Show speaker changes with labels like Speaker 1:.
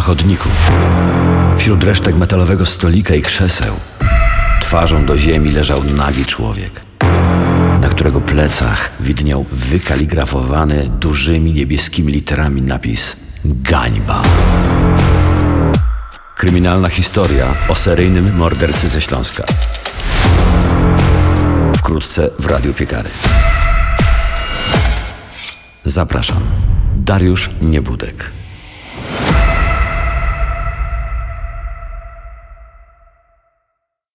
Speaker 1: Na chodniku, wśród resztek metalowego stolika i krzeseł, twarzą do ziemi leżał nagi człowiek, na którego plecach widniał wykaligrafowany dużymi niebieskimi literami napis Gańba. Kryminalna historia o seryjnym mordercy ze Śląska. Wkrótce w Radiu Piekary. Zapraszam. Dariusz Niebudek.